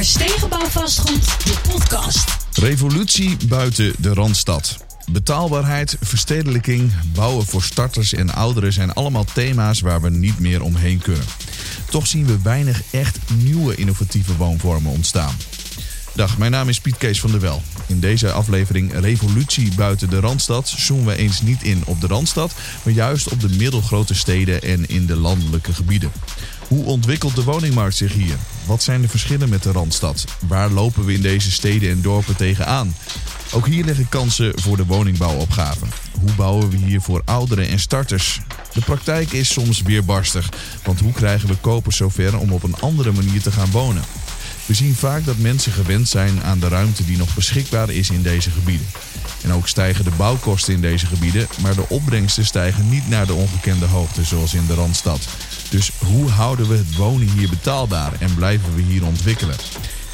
Stegenbouw Vastgoed, de podcast. Revolutie buiten de Randstad. Betaalbaarheid, verstedelijking, bouwen voor starters en ouderen zijn allemaal thema's waar we niet meer omheen kunnen. Toch zien we weinig echt nieuwe innovatieve woonvormen ontstaan. Dag, mijn naam is Piet Kees van der Wel. In deze aflevering Revolutie buiten de Randstad zoomen we eens niet in op de Randstad, maar juist op de middelgrote steden en in de landelijke gebieden. Hoe ontwikkelt de woningmarkt zich hier? Wat zijn de verschillen met de Randstad? Waar lopen we in deze steden en dorpen tegenaan? Ook hier liggen kansen voor de woningbouwopgave. Hoe bouwen we hier voor ouderen en starters? De praktijk is soms weerbarstig, want hoe krijgen we kopers zover om op een andere manier te gaan wonen? We zien vaak dat mensen gewend zijn aan de ruimte die nog beschikbaar is in deze gebieden. En ook stijgen de bouwkosten in deze gebieden, maar de opbrengsten stijgen niet naar de ongekende hoogte zoals in de Randstad. Dus hoe houden we het wonen hier betaalbaar en blijven we hier ontwikkelen?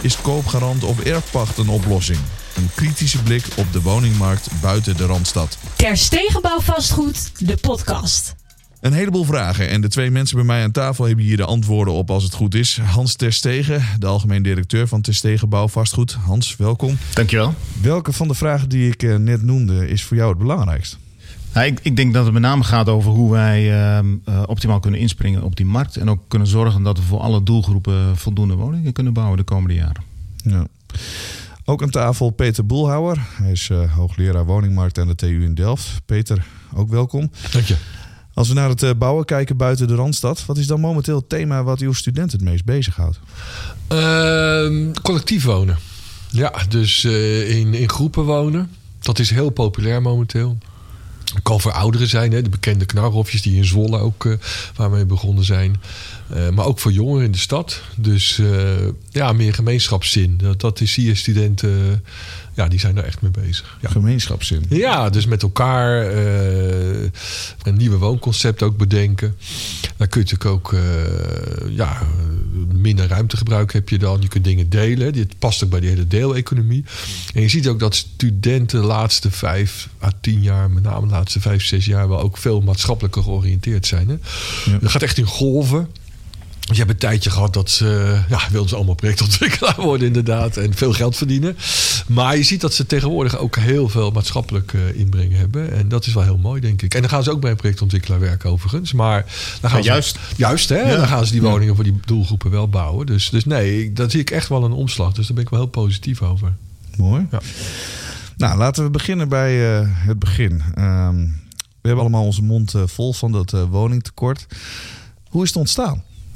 Is koopgarant of erfpacht een oplossing? Een kritische blik op de woningmarkt buiten de Randstad. Ter Stegenbouw Vastgoed, de podcast. Een heleboel vragen en de twee mensen bij mij aan tafel hebben hier de antwoorden op als het goed is. Hans Terstegen, de algemeen directeur van Terstegen Bouw Vastgoed. Hans, welkom. Dankjewel. Welke van de vragen die ik eh, net noemde is voor jou het belangrijkst? Nou, ik, ik, denk dat het met name gaat over hoe wij uh, optimaal kunnen inspringen op die markt. En ook kunnen zorgen dat we voor alle doelgroepen voldoende woningen kunnen bouwen de komende jaren. Ja. Ook aan tafel Peter Boelhouwer. Hij is uh, hoogleraar woningmarkt aan de TU in Delft. Peter, ook welkom. Dank je. Als we naar het bouwen kijken buiten de Randstad, wat is dan momenteel het thema wat uw studenten het meest bezighoudt? Uh, collectief wonen. Ja, dus uh, in, in groepen wonen. Dat is heel populair momenteel. Het kan voor ouderen zijn, hè, de bekende knarhofjes die in Zwolle ook uh, waarmee begonnen zijn. Maar ook voor jongeren in de stad. Dus ja, meer gemeenschapszin. Dat, dat is hier studenten, ja, die zijn daar echt mee bezig. Ja. Gemeenschapszin? Ja, dus met elkaar een nieuwe woonconcept ook bedenken. Dan kun je natuurlijk ook ja, minder ruimtegebruik heb je dan. Je kunt dingen delen. Dit past ook bij die hele deeleconomie. En je ziet ook dat studenten de laatste vijf à tien jaar, met name de laatste vijf, zes jaar, wel ook veel maatschappelijker georiënteerd zijn. Hè? Ja. Dat gaat echt in golven. Je hebt een tijdje gehad dat ze, ja, wilden ze allemaal projectontwikkelaar worden inderdaad. En veel geld verdienen. Maar je ziet dat ze tegenwoordig ook heel veel maatschappelijk uh, inbreng hebben. En dat is wel heel mooi, denk ik. En dan gaan ze ook bij een projectontwikkelaar werken overigens. Maar dan gaan ja, juist. Ze, juist, hè. Ja. Dan gaan ze die woningen ja. voor die doelgroepen wel bouwen. Dus, dus nee, daar zie ik echt wel een omslag. Dus daar ben ik wel heel positief over. Mooi. Ja. Nou, laten we beginnen bij uh, het begin. Um, we hebben allemaal onze mond uh, vol van dat woningtekort. Hoe is het ontstaan?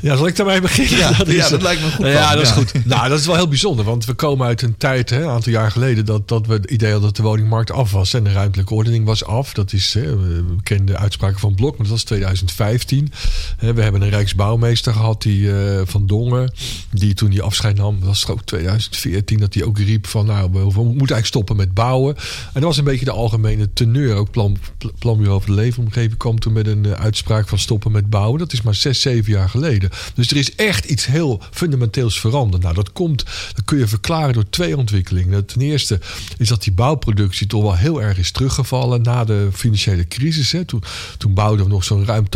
Ja, zal ik daarbij beginnen? Ja, dat, is, ja, dat lijkt me goed. Ja, dat is goed. Nou, dat is wel heel bijzonder. Want we komen uit een tijd, hè, een aantal jaar geleden, dat, dat we het idee hadden dat de woningmarkt af was. En de ruimtelijke ordening was af. Dat is hè, we kennen de uitspraken van Blok, maar dat was 2015. We hebben een Rijksbouwmeester gehad, die uh, van Dongen, die toen die afscheid nam, dat was ook 2014, dat hij ook riep van nou, we moeten eigenlijk stoppen met bouwen. En dat was een beetje de algemene teneur. Ook plan, Planbureau voor de Leefomgeving kwam toen met een uh, uitspraak van stoppen met bouwen. Dat is maar zes, zeven jaar geleden. Dus er is echt iets heel fundamenteels veranderd. Nou, dat komt, dat kun je verklaren door twee ontwikkelingen. Ten eerste is dat die bouwproductie toch wel heel erg is teruggevallen na de financiële crisis. Hè. Toen, toen bouwden we nog zo'n ruim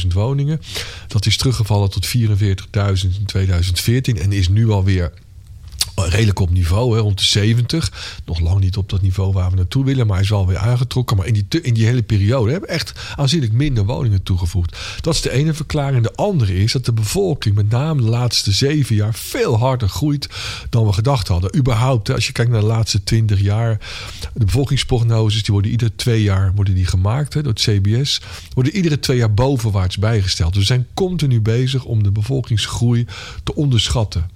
80.000 woningen. Dat is teruggevallen tot 44.000 in 2014 en is nu alweer redelijk op niveau, hè, rond de 70. Nog lang niet op dat niveau waar we naartoe willen, maar hij is wel weer aangetrokken. Maar in die, in die hele periode hebben we echt aanzienlijk minder woningen toegevoegd. Dat is de ene verklaring. De andere is dat de bevolking, met name de laatste zeven jaar, veel harder groeit dan we gedacht hadden. Überhaupt, als je kijkt naar de laatste twintig jaar, de bevolkingsprognoses, die worden iedere twee jaar worden die gemaakt hè, door het CBS, worden iedere twee jaar bovenwaarts bijgesteld. Dus we zijn continu bezig om de bevolkingsgroei te onderschatten.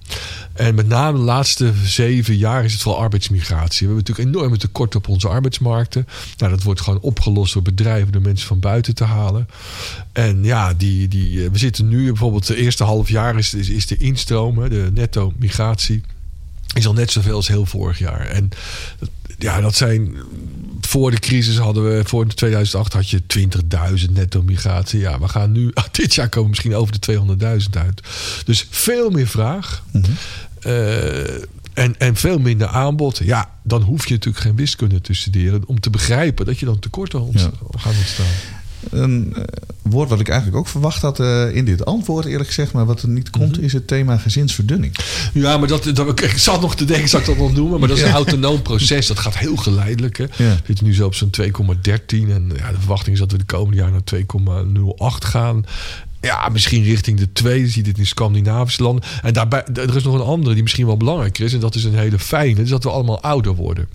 En met name de laatste zeven jaar is het vooral arbeidsmigratie. We hebben natuurlijk enorme tekort op onze arbeidsmarkten. Nou, dat wordt gewoon opgelost door bedrijven, door mensen van buiten te halen. En ja, die, die, we zitten nu bijvoorbeeld de eerste half jaar is, is, de instroom, de netto migratie. Is al net zoveel als heel vorig jaar. En ja, dat zijn. Voor de crisis hadden we, voor 2008 had je 20.000 netto migratie. Ja, we gaan nu, dit jaar komen misschien over de 200.000 uit. Dus veel meer vraag. -hmm. Uh, en, en veel minder aanbod. Ja, dan hoef je natuurlijk geen wiskunde te studeren om te begrijpen dat je dan tekorten ont ja. gaan ontstaan. Een eh, woord wat ik eigenlijk ook verwacht had eh, in dit antwoord, eerlijk gezegd. Maar wat er niet komt, is het thema gezinsverdunning. Ja, maar dat, dat, ik zat nog te denken, zal ik dat nog noemen? Maar dat is een autonoom proces. Dat gaat heel geleidelijk. Hè. Ja. We zitten nu zo op zo'n 2,13. En ja, de verwachting is dat we de komende jaar naar 2,08 gaan. Ja, misschien richting de 2. Je ziet dit in Scandinavische landen. En daarbij, er is nog een andere die misschien wel belangrijker is. En dat is een hele fijne. dat we allemaal ouder worden.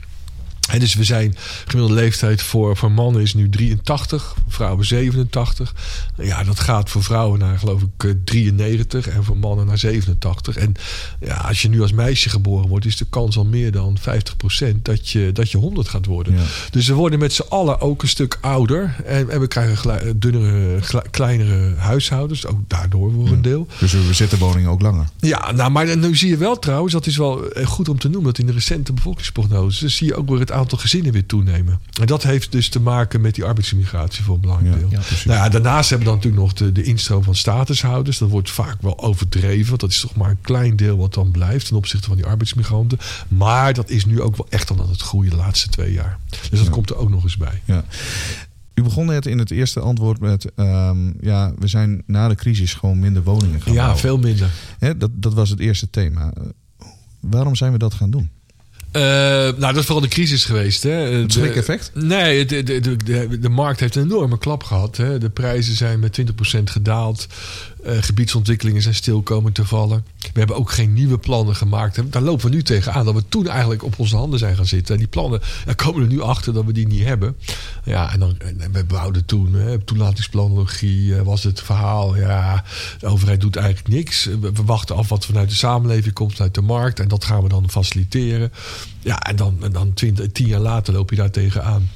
En dus we zijn, gemiddelde leeftijd voor, voor mannen is nu 83, vrouwen 87. Ja, dat gaat voor vrouwen naar geloof ik eh, 93 en voor mannen naar 87. En ja, als je nu als meisje geboren wordt, is de kans al meer dan 50% dat je, dat je 100 gaat worden. Ja. Dus we worden met z'n allen ook een stuk ouder. En, en we krijgen gele- dunnere, kleinere huishoudens, ook daardoor voor een deel. Dus we zitten woningen ook langer. Ja, nou, maar nu zie je wel trouwens, dat is wel eh, goed om te noemen, dat in de recente bevolkingsprognoses zie je ook weer het aantal gezinnen weer toenemen. En dat heeft dus te maken met die arbeidsmigratie voor een belangrijk Ja, deel. ja, nou ja, daarnaast hebben we dan natuurlijk nog de, de instroom van statushouders. Dat wordt vaak wel overdreven, want dat is toch maar een klein deel wat dan blijft ten opzichte van die arbeidsmigranten. Maar dat is nu ook wel echt al aan het groeien de laatste twee jaar. Dus dat Ja. komt er ook nog eens bij. Ja. U begon net in het eerste antwoord met... ehm, ja, we zijn na de crisis gewoon minder woningen gaan Ja, bouwen. veel minder. Dat, dat was het eerste thema. Waarom zijn we dat gaan doen? Eh, nou, dat is vooral de crisis geweest. Hè. Het schrik-effect? Nee, de, de, de, de, de markt heeft een enorme klap gehad. Hè. De prijzen zijn met 20% gedaald. Eh, gebiedsontwikkelingen zijn stil komen te vallen. We hebben ook geen nieuwe plannen gemaakt. Daar lopen we nu tegenaan. Dat we toen eigenlijk op onze handen zijn gaan zitten. En die plannen, daar komen we er nu achter dat we die niet hebben. Ja, en dan en we bouwden toen, hè, toelatingsplanologie eh, was het verhaal. Ja, de overheid doet eigenlijk niks. We, we wachten af wat vanuit de samenleving komt, vanuit de markt. En dat gaan we dan faciliteren. Ja, en dan, en dan twintig, tien jaar later loop je daar tegenaan.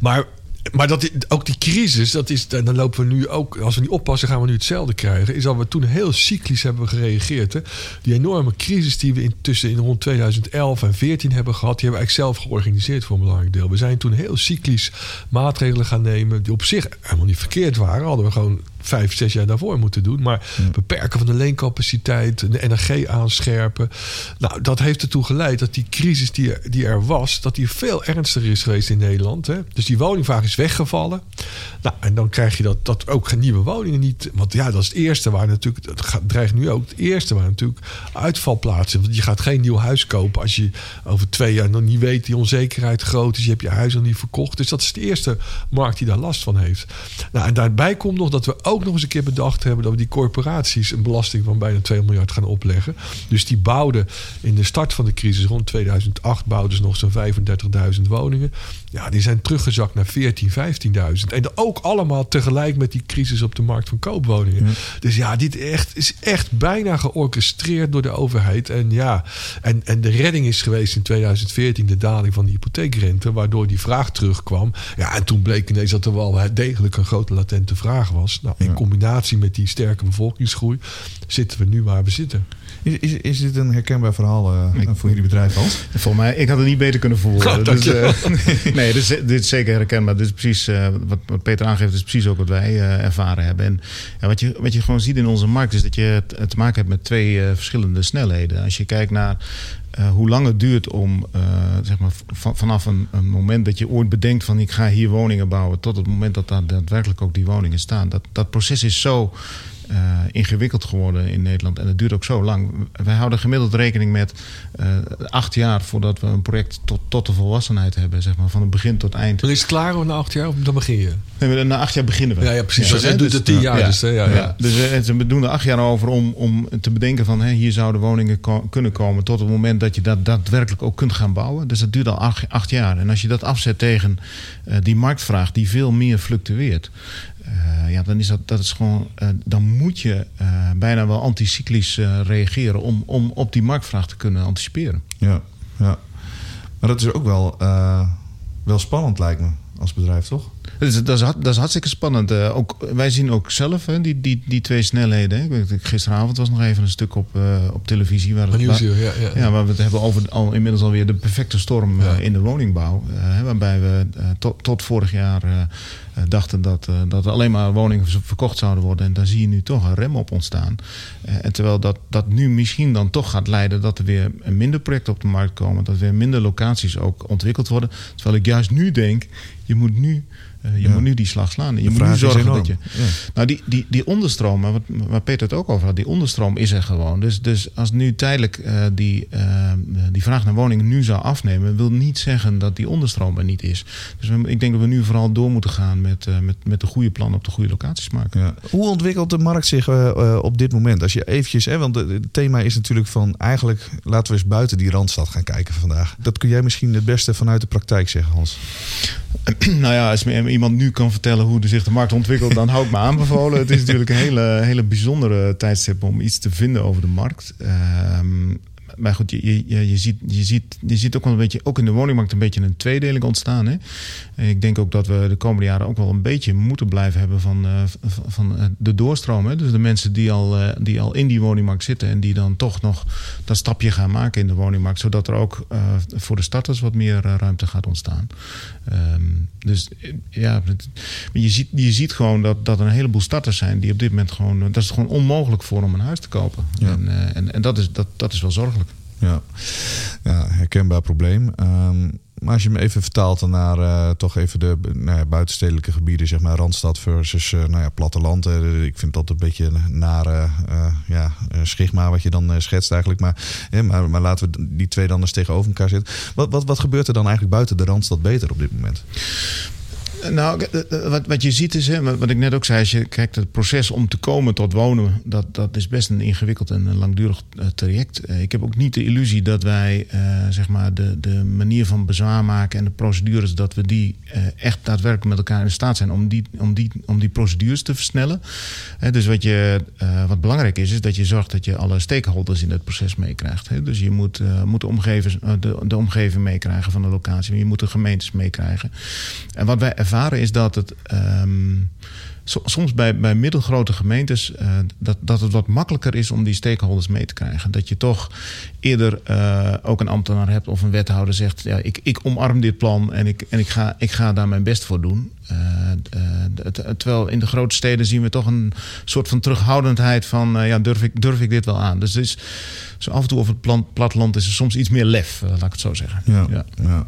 Maar, maar dat, ook die crisis, dat is, dan lopen we nu ook, als we niet oppassen, gaan we nu hetzelfde krijgen. Is dat we toen heel cyclisch hebben gereageerd. Hè? Die enorme crisis die we intussen in rond 2011 en 2014 hebben gehad, die hebben we eigenlijk zelf georganiseerd voor een belangrijk deel. We zijn toen heel cyclisch maatregelen gaan nemen, die op zich helemaal niet verkeerd waren. Hadden we gewoon vijf, zes jaar daarvoor moeten doen. Maar beperken van de leencapaciteit, de NRG aanscherpen. Nou, dat heeft ertoe geleid dat die crisis die er, die er was, dat die veel ernstiger is geweest in Nederland. Hè? Dus die woningvraag is weggevallen. Nou, en dan krijg je dat, dat ook geen nieuwe woningen niet. Want ja, dat is het eerste waar natuurlijk, dat dreigt nu ook het eerste waar natuurlijk uitval plaatsen. Want je gaat geen nieuw huis kopen als je over twee jaar nog niet weet, die onzekerheid groot is. Je hebt je huis nog niet verkocht. Dus dat is de eerste markt die daar last van heeft. Nou, en daarbij komt nog dat we ook nog eens een keer bedacht hebben dat we die corporaties een belasting van bijna 2 miljard gaan opleggen. Dus die bouwden in de start van de crisis rond 2008 bouwden ze nog zo'n 35.000 woningen. Ja, die zijn teruggezakt naar 14, 15.000. En ook allemaal tegelijk met die crisis op de markt van koopwoningen. Dus ja, dit echt, is echt bijna georchestreerd door de overheid. En ja, en, en de redding is geweest in 2014 de daling van de hypotheekrente, waardoor die vraag terugkwam. Ja, en toen bleek ineens dat er wel degelijk een grote latente vraag was. Nou, in combinatie met die sterke bevolkingsgroei zitten we nu waar we zitten. Is, is, is dit een herkenbaar verhaal eh, voor jullie bedrijf, Hans? Volgens mij, ik had het niet beter kunnen verwoorden. Dank dus, je eh, nee, dit is, dit is zeker herkenbaar. Dit is precies, eh, wat, wat Peter aangeeft, is precies ook wat wij eh, ervaren hebben. En ja, wat, je, wat je gewoon ziet in onze markt is dat je te te maken hebt met twee eh, verschillende snelheden. Als je kijkt naar eh, hoe lang het duurt om, eh, zeg maar, van- vanaf een, een moment dat je ooit bedenkt van ik ga hier woningen bouwen, tot het moment dat daar daadwerkelijk ook die woningen staan. Dat, dat proces is zo eh, ingewikkeld geworden in Nederland. En het duurt ook zo lang. Wij houden gemiddeld rekening met eh, acht jaar voordat we een project tot, tot de volwassenheid hebben. Zeg maar, van het begin tot eind. Dan is het klaar na acht jaar of dan begin je? Nee, na acht jaar beginnen we. Ja, ja precies. Ja, hè, doet dus- het tien jaar. ja. Dus, hè, ja, Ja. Dus eh, ze doen er acht jaar over om, om te bedenken van hè, hier zouden woningen ko- kunnen komen tot het moment dat je dat daadwerkelijk ook kunt gaan bouwen. Dus dat duurt al acht, acht jaar. En als je dat afzet tegen die marktvraag die veel meer fluctueert. Eh, ja, dan is dat, dat is gewoon, eh, dan moet je eh, bijna wel anticyclisch reageren om, om op die marktvraag te kunnen anticiperen. Ja, ja. Maar dat is ook wel, wel spannend, lijkt me, als bedrijf, toch? Dat is, dat, is, dat is hartstikke spannend. Eh, ook, wij zien ook zelf hè, die, die, die twee snelheden. Hè. Ik weet- Gisteravond was nog even een stuk op, eh, op televisie. Waar, het- ja, ja. ja, waar we het hebben over al, inmiddels alweer de perfecte storm eh, Ja. in de woningbouw. Waarbij we tot, tot vorig jaar dachten dat, dat er alleen maar woningen ver- verkocht zouden worden. En daar zie je nu toch een rem op ontstaan. En terwijl dat, dat nu misschien dan toch gaat leiden dat er weer minder projecten op de markt komen. Dat weer minder locaties ook ontwikkeld worden. Terwijl ik juist nu denk, je moet nu Uh, je Ja. moet nu die slag slaan. Je De moet nu zorgen dat je. Ja. Nou, die, die, die onderstroom, waar Peter het ook over had, die onderstroom is er gewoon. Dus, dus als nu tijdelijk eh, die, eh, die vraag naar woningen nu zou afnemen, wil niet zeggen dat die onderstroom er niet is. Dus we- ik denk dat we nu vooral door moeten gaan met, eh, met, met de goede plannen op de goede locaties maken. Ja. Hoe ontwikkelt de markt zich eh, eh, op dit moment? Als je eventjes, hè, want het thema is natuurlijk van eigenlijk laten we eens buiten die randstad gaan kijken vandaag. Dat kun jij misschien het beste vanuit de praktijk zeggen, Hans. nou ja, als me iemand nu kan vertellen hoe zich de markt ontwikkelt, dan hou ik me aanbevolen. Het is natuurlijk een hele, hele bijzondere tijdstip om iets te vinden over de markt. Ehm, maar goed, je, je- je, ziet, je, ziet, je ziet ook wel een beetje, ook in de woningmarkt een beetje een tweedeling ontstaan. Hè? En ik denk ook dat we de komende jaren ook wel een beetje moeten blijven hebben van, eh, van, eh, de doorstroom. Hè? Dus de mensen die al, eh, die al in die woningmarkt zitten en die dan toch nog dat stapje gaan maken in de woningmarkt, zodat er ook voor de starters wat meer ruimte gaat ontstaan. Ehm, dus ja, het- je ziet, je ziet gewoon dat, dat er een heleboel starters zijn die op dit moment gewoon. Dat is gewoon onmogelijk voor om een huis te kopen. Ja. En, en, en dat, is, dat, dat is wel zorgelijk. Ja, ja herkenbaar probleem. Ehm, maar als je hem even vertaalt dan naar eh, toch even de nou ja, buitenstedelijke gebieden, zeg maar Randstad versus eh, nou ja, platteland. Eh, ik vind dat een beetje een nare ja, schigma wat je dan schetst eigenlijk. Maar, maar, maar laten we die twee dan eens tegenover elkaar zetten. Wat, wat, wat gebeurt er dan eigenlijk buiten de Randstad beter op dit moment? Nou, eh, eh, wat, wat je ziet is, hè, wat, ik net ook zei, als je kijkt het proces om te komen tot wonen, dat, dat is best een ingewikkeld en een langdurig eh, traject. Ik heb ook niet de illusie dat wij, zeg maar, de, de manier van bezwaar maken en de procedures, dat we die echt daadwerkelijk met elkaar in staat zijn om die, om die, om die procedures te versnellen. Dus wat, je, wat belangrijk is, is dat je zorgt dat je alle stakeholders in het proces meekrijgt. Dus je moet, moet de, omgevers, eh, de, de omgeving meekrijgen van de locatie, je moet de gemeentes meekrijgen. En wat wij ervaren is dat het ehm, so- soms bij, bij middelgrote gemeentes eh, dat, dat het wat makkelijker is om die stakeholders mee te krijgen. Dat je toch eerder eh, ook een ambtenaar hebt of een wethouder zegt: ja, ik, ik omarm dit plan en ik, en ik, ga, ik ga daar mijn best voor doen. Eh, terwijl in de grote steden zien we toch een soort van terughoudendheid van ja, durf, ik, durf ik dit wel aan. Dus het is zo af en toe op het plan, platteland is er soms iets meer lef, laat ik het zo zeggen. Ja. ja.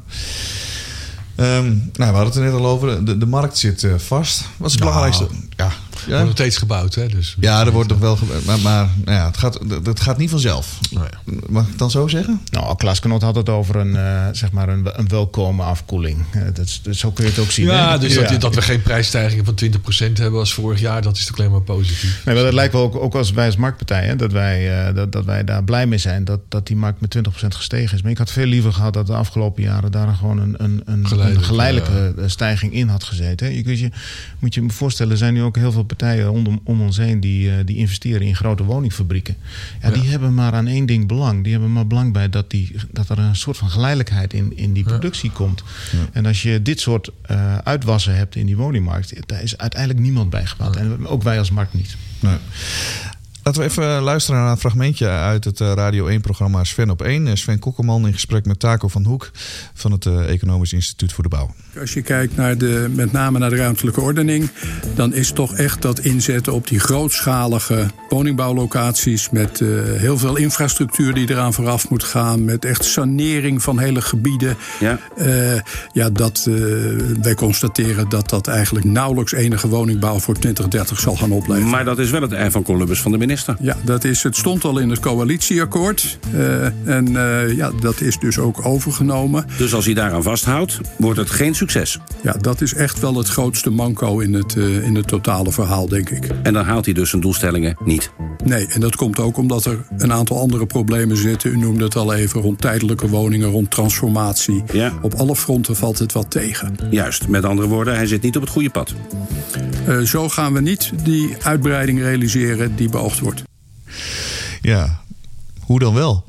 Ehm, nou, we hadden het er net al over. De, de markt zit eh, vast. Wat is het Nou, belangrijkste? Ja, ja. wordt nog steeds gebouwd, hè? Dus ja, er wordt nog wel. ge- Maar, maar nou ja, het, gaat, het gaat niet vanzelf. Nou ja. Mag ik het dan zo zeggen? Nou, Klaas Knot had het over een, eh, zeg maar een, een welkome afkoeling. Eh, dat is, dus zo kun je het ook zien. Ja, hè? dus Dat, dat we geen prijsstijgingen van 20% hebben als vorig jaar, dat is toch alleen maar positief. Nee, maar dat lijkt wel ook, ook als wij als marktpartij, hè, dat, wij, eh, dat, dat wij daar blij mee zijn dat, dat die markt met 20% gestegen is. Maar ik had veel liever gehad dat de afgelopen jaren daar gewoon een, een, een, Geleidelijk, een geleidelijke stijging in had gezeten. hè. Je, kunt je moet je me voorstellen, er zijn nu ook heel veel partijen rondom om ons heen die, eh, die investeren in grote woningfabrieken. Ja, Die hebben maar aan één ding belang. Die hebben maar belang bij dat, die, dat er een soort van geleidelijkheid in, in die Ja. productie komt. En als je dit soort eh, uitwassen hebt in die woningmarkt, daar is uiteindelijk niemand bij gebaat. En ook wij als markt niet. Nee. Laten we even luisteren naar een fragmentje uit het eh, Radio 1-programma Sven op 1. Eh, Sven Kokkelman in gesprek met Taco van Hoek van het eh, Economisch Instituut voor de Bouw. Als je kijkt naar de, met name naar de ruimtelijke ordening, dan is toch echt dat inzetten op die grootschalige woningbouwlocaties met eh, heel veel infrastructuur die eraan vooraf moet gaan, met echt sanering van hele gebieden. Ja. Eh, ja, dat, eh, wij constateren dat dat eigenlijk nauwelijks enige woningbouw voor 2030 zal gaan opleveren. Maar dat is wel het ei van Columbus van de minister. Ja, dat is, het stond al in het coalitieakkoord. eh, en eh, ja, dat is dus ook overgenomen. Dus als hij daaraan vasthoudt, wordt het geen succes. Ja, dat is echt wel het grootste manco in het, eh, in het totale verhaal, denk ik. En dan haalt hij dus zijn doelstellingen niet. Nee, en dat komt ook omdat er een aantal andere problemen zitten. U noemde het al even, rond tijdelijke woningen, rond transformatie. Ja. Op alle fronten valt het wat tegen. Juist, met andere woorden, hij zit niet op het goede pad. Zo gaan we niet die uitbreiding realiseren die beoogd wordt. Ja, hoe dan wel?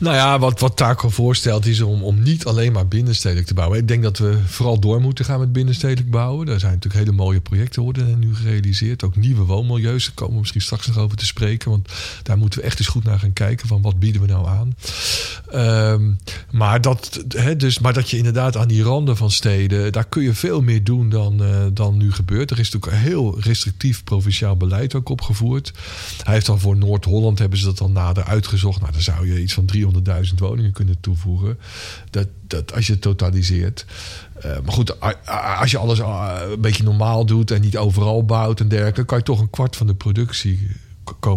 Nou ja, wat, wat Taco voorstelt is om, om niet alleen maar binnenstedelijk te bouwen. Ik denk dat we vooral door moeten gaan met binnenstedelijk bouwen. Daar zijn natuurlijk hele mooie projecten worden nu gerealiseerd. Ook nieuwe woonmilieus, daar komen we misschien straks nog over te spreken. Want daar moeten we echt eens goed naar gaan kijken van wat bieden we nou aan. Ehm, maar, dat, dus, maar dat je inderdaad aan die randen van steden, daar kun je veel meer doen dan, eh, dan nu gebeurt. Er is natuurlijk heel restrictief provinciaal beleid ook opgevoerd. Hij heeft dan voor Noord-Holland hebben ze dat dan nader uitgezocht. Nou, dan zou je iets van 300.000 woningen kunnen toevoegen. Dat, dat, als je het totaliseert. Eh, maar goed, als je alles ah, een beetje normaal doet en niet overal bouwt en dergelijke, kan je toch een kwart van de productie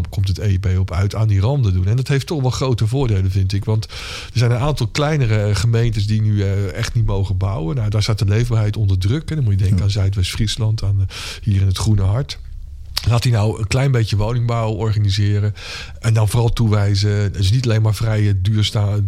komt het EIB op uit aan die randen doen. En dat heeft toch wel grote voordelen, vind ik. Want er zijn een aantal kleinere gemeentes die nu eh, echt niet mogen bouwen. Nou, daar staat de leefbaarheid onder druk. En dan moet je denken aan Zuidwest-Friesland, aan eh, hier in het Groene Hart. Laat hij nou een klein beetje woningbouw organiseren. En dan vooral toewijzen. Dus niet alleen maar vrije,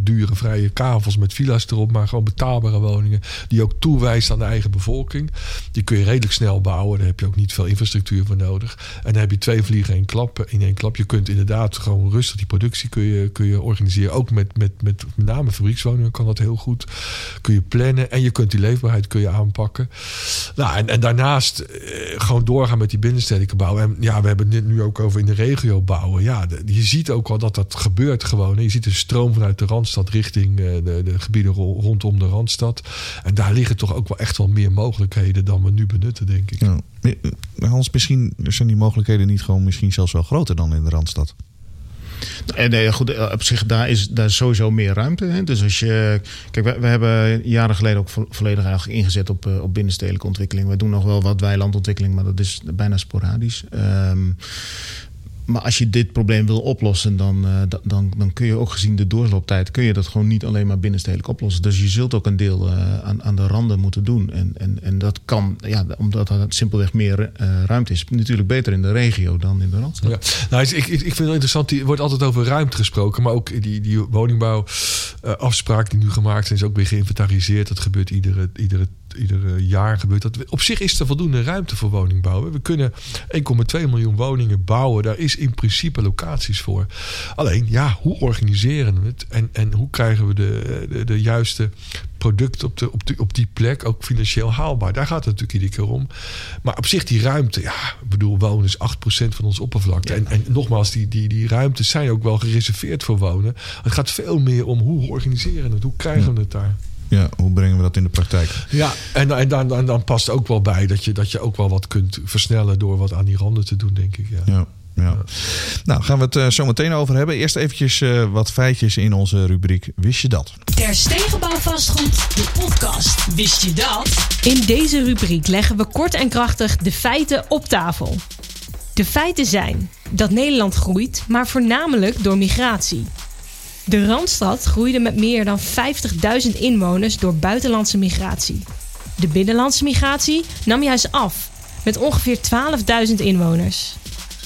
dure, vrije kavels met villa's erop. Maar gewoon betaalbare woningen. Die ook toewijst aan de eigen bevolking. Die kun je redelijk snel bouwen. Daar heb je ook niet veel infrastructuur voor nodig. En dan heb je twee vliegen in klap. In één klap. Je kunt inderdaad gewoon rustig die productie kun je, kun je organiseren. Ook met, met, met, met name fabriekswoningen kan dat heel goed. Kun je plannen. En je kunt die leefbaarheid kun je aanpakken. Nou, en, en daarnaast eh, gewoon doorgaan met die binnenstedelijke bouw. Ja, we hebben het nu ook over in de regio bouwen. Ja, je ziet ook wel dat dat gebeurt gewoon. Je ziet een stroom vanuit de Randstad richting eh, de, de gebieden ro- rondom de Randstad. En daar liggen toch ook wel echt wel meer mogelijkheden dan we nu benutten, denk ik. Ja. Hans, misschien zijn die mogelijkheden niet gewoon misschien zelfs wel groter dan in de Randstad. En eh, goed, eh, op zich, daar is, daar sowieso meer ruimte. Hè? Dus als je. Kijk, we, hebben jaren geleden ook vo- volledig eigenlijk ingezet op, eh, op binnenstedelijke ontwikkeling. We doen nog wel wat weilandontwikkeling, maar dat is bijna sporadisch. Ehm, maar als je dit probleem wil oplossen, dan, eh, da- dan, dan kun je ook gezien de doorlooptijd, kun je dat gewoon niet alleen maar binnenstedelijk oplossen. Dus je zult ook een deel eh, aan, aan de randen moeten doen. En, en, en dat kan, ja, omdat er simpelweg meer eh, ruimte is, natuurlijk beter in de regio dan in de randstad. Ja. Nou, ik, ik, vind het interessant. Er wordt altijd over ruimte gesproken. Maar ook die, die woningbouwafspraak die nu gemaakt zijn, is ook weer geïnventariseerd. Dat gebeurt iedere, iedere, iedere jaar. Gebeurt dat. Op zich is er voldoende ruimte voor woningbouw. We kunnen 1,2 miljoen woningen bouwen. Daar is in principe locaties voor. Alleen, ja, hoe organiseren we het? En, en hoe krijgen we de, de, de juiste product op, de, op, die, op die plek ook financieel haalbaar. Daar gaat het natuurlijk iedere keer om. Maar op zich die ruimte, ja, ik bedoel, wonen is 8% van ons oppervlakte. En, en nogmaals, die, die, die ruimtes zijn ook wel gereserveerd voor wonen. Het gaat veel meer om hoe organiseren we het, hoe krijgen we het daar. Ja, hoe brengen we dat in de praktijk? Ja, en, en dan, dan, dan past ook wel bij dat je, dat je ook wel wat kunt versnellen door wat aan die randen te doen, denk ik. Ja. Ja. Ja. Nou, gaan we het eh, zo meteen over hebben. Eerst eventjes eh, wat feitjes in onze rubriek Wist je dat? Ter Stegenbouw Vastgoed, de podcast. Wist je dat? In deze rubriek leggen we kort en krachtig de feiten op tafel. De feiten zijn dat Nederland groeit, maar voornamelijk door migratie. De Randstad groeide met meer dan 50.000 inwoners door buitenlandse migratie. De binnenlandse migratie nam juist af, met ongeveer 12.000 inwoners.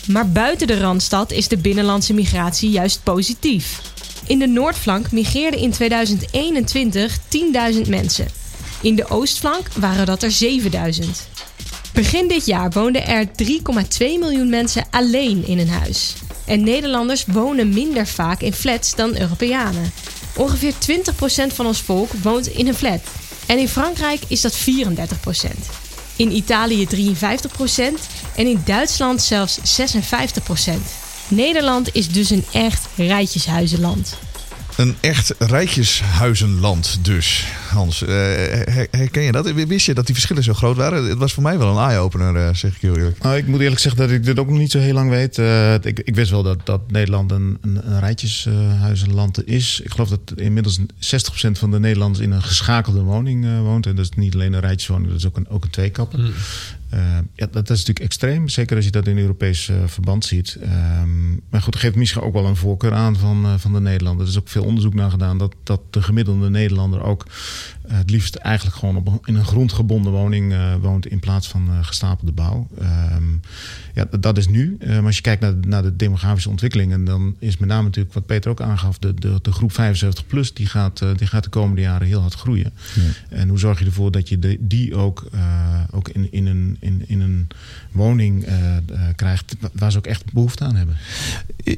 Maar buiten de Randstad is de binnenlandse migratie juist positief. In de Noordflank migreerden in 2021 10.000 mensen. In de Oostflank waren dat er 7000. Begin dit jaar woonden er 3,2 miljoen mensen alleen in een huis. En Nederlanders wonen minder vaak in flats dan Europeanen. Ongeveer 20% van ons volk woont in een flat. En in Frankrijk is dat 34%. In Italië 53% en in Duitsland zelfs 56%. Nederland is dus een echt rijtjeshuizenland. Een echt rijtjeshuizenland dus. Hans, eh, her- herken je dat? Wist je dat die verschillen zo groot waren? Het was voor mij wel een eye-opener, eh, zeg ik heel eerlijk. Nou, ik moet eerlijk zeggen dat ik dit ook nog niet zo heel lang weet. Eh, ik, ik wist wel dat, dat Nederland een, een, een rijtjeshuizenland is. Ik geloof dat inmiddels 60% van de Nederlanders in een geschakelde woning eh, woont. En dat is niet alleen een rijtjeswoning, dat is ook een, ook een tweekapper. Eh, ja, dat, is natuurlijk extreem. Zeker als je dat in Europees eh, verband ziet. Ehm, maar goed, dat geeft misschien ook wel een voorkeur aan van, eh, van de Nederlander. Er is ook veel onderzoek naar gedaan dat, dat de gemiddelde Nederlander ook het liefst eigenlijk gewoon op in een grondgebonden woning eh, woont in plaats van eh, gestapelde bouw. Ehm, ja, dat, dat is nu. Eh, maar als je kijkt naar, de- naar de demografische ontwikkelingen, dan is met name natuurlijk wat Peter ook aangaf, de, de, de groep 75 plus, die gaat, eh, die gaat de komende jaren heel hard groeien. En hoe zorg je ervoor dat je de, die ook, eh, ook in, in, een, in, in een woning eh, eh, krijgt waar ze ook echt behoefte aan hebben?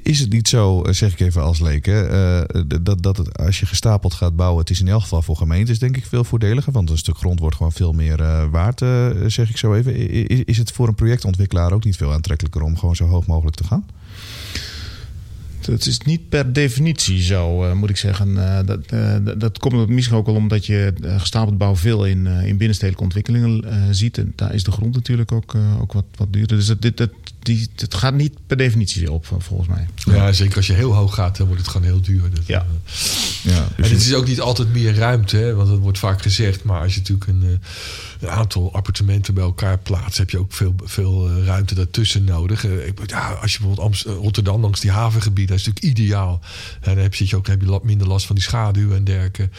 Is het niet zo, eh, zeg ik even als leek, hè, eh, dat, dat het, als je gestapeld gaat bouwen, het is in elk geval voor gemeentes denk ik veel voordeliger, want een stuk grond wordt gewoon veel meer eh, waard, eh, zeg ik zo even. I- i- Is het voor een projectontwikkelaar ook niet veel aantrekkelijker om gewoon zo hoog mogelijk te gaan? Dat is niet per definitie zo, eh, moet ik zeggen. Dat, dat- komt misschien ook wel omdat je gestapeld bouw veel in, in binnenstedelijke ontwikkelingen ziet. En daar is de grond natuurlijk ook, ook wat, wat duurder. Dus het, dit, die, het gaat niet per definitie op, volgens mij. Ja, zeker als je heel hoog gaat, dan wordt het gewoon heel duur. Dat, Ja. eh, Ja, En dus het is ook niet altijd meer ruimte, hè, want dat wordt vaak gezegd. Maar als je natuurlijk een, eh, een aantal appartementen bij elkaar plaatst, heb je ook veel, veel eh, ruimte daartussen nodig. Eh, Ja, als je bijvoorbeeld Amst- Rotterdam langs die havengebieden, dat is natuurlijk ideaal. En dan heb je, ook, heb je minder last van die schaduw en dergelijke.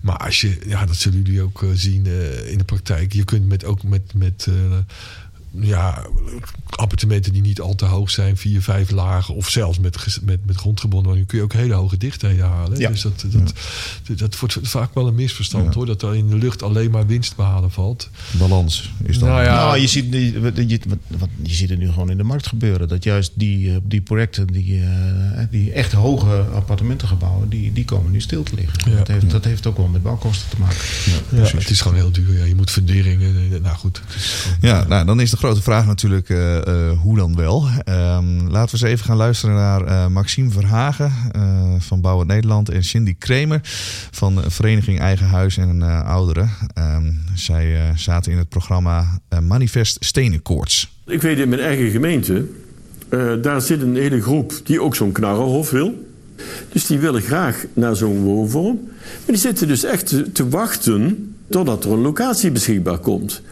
Maar als je, ja, dat zullen jullie ook zien eh, in de praktijk. Je kunt met, ook met, met eh, ja, appartementen die niet al te hoog zijn, vier, vijf lagen, of zelfs met, met, met grondgebonden woningen, kun je ook hele hoge dichtheden halen. Ja. Dus dat, dat, dat, wordt vaak wel een misverstand Ja. hoor, dat er in de lucht alleen maar winst behalen valt. balans is dan. Nou ja. Nou, je ziet, je, wat- je ziet het nu gewoon in de markt gebeuren. Dat juist die, eh, die projecten, die, eh, die echt hoge appartementengebouwen, die, die komen nu stil te liggen. Dat, heeft, dat heeft ook wel met bouwkosten te maken. Ja, het is gewoon heel duur. Ja. Je moet funderingen. eh, Nou goed. gewoon- Ja, nou, dan is de grote vraag natuurlijk eh, eh, hoe dan wel. Ehm, laten we eens even gaan luisteren naar eh, Maxime Verhagen van Bouwen Nederland en Cindy Kremer van Vereniging Eigen Huis en Ouderen. Ehm, zij zaten in het programma Manifest Stenenkoorts. Ik weet in mijn eigen gemeente, daar zit een hele groep die ook zo'n knarrenhof wil. Dus die willen graag naar zo'n woonvorm. Maar die zitten dus echt te wachten totdat er een locatie beschikbaar komt.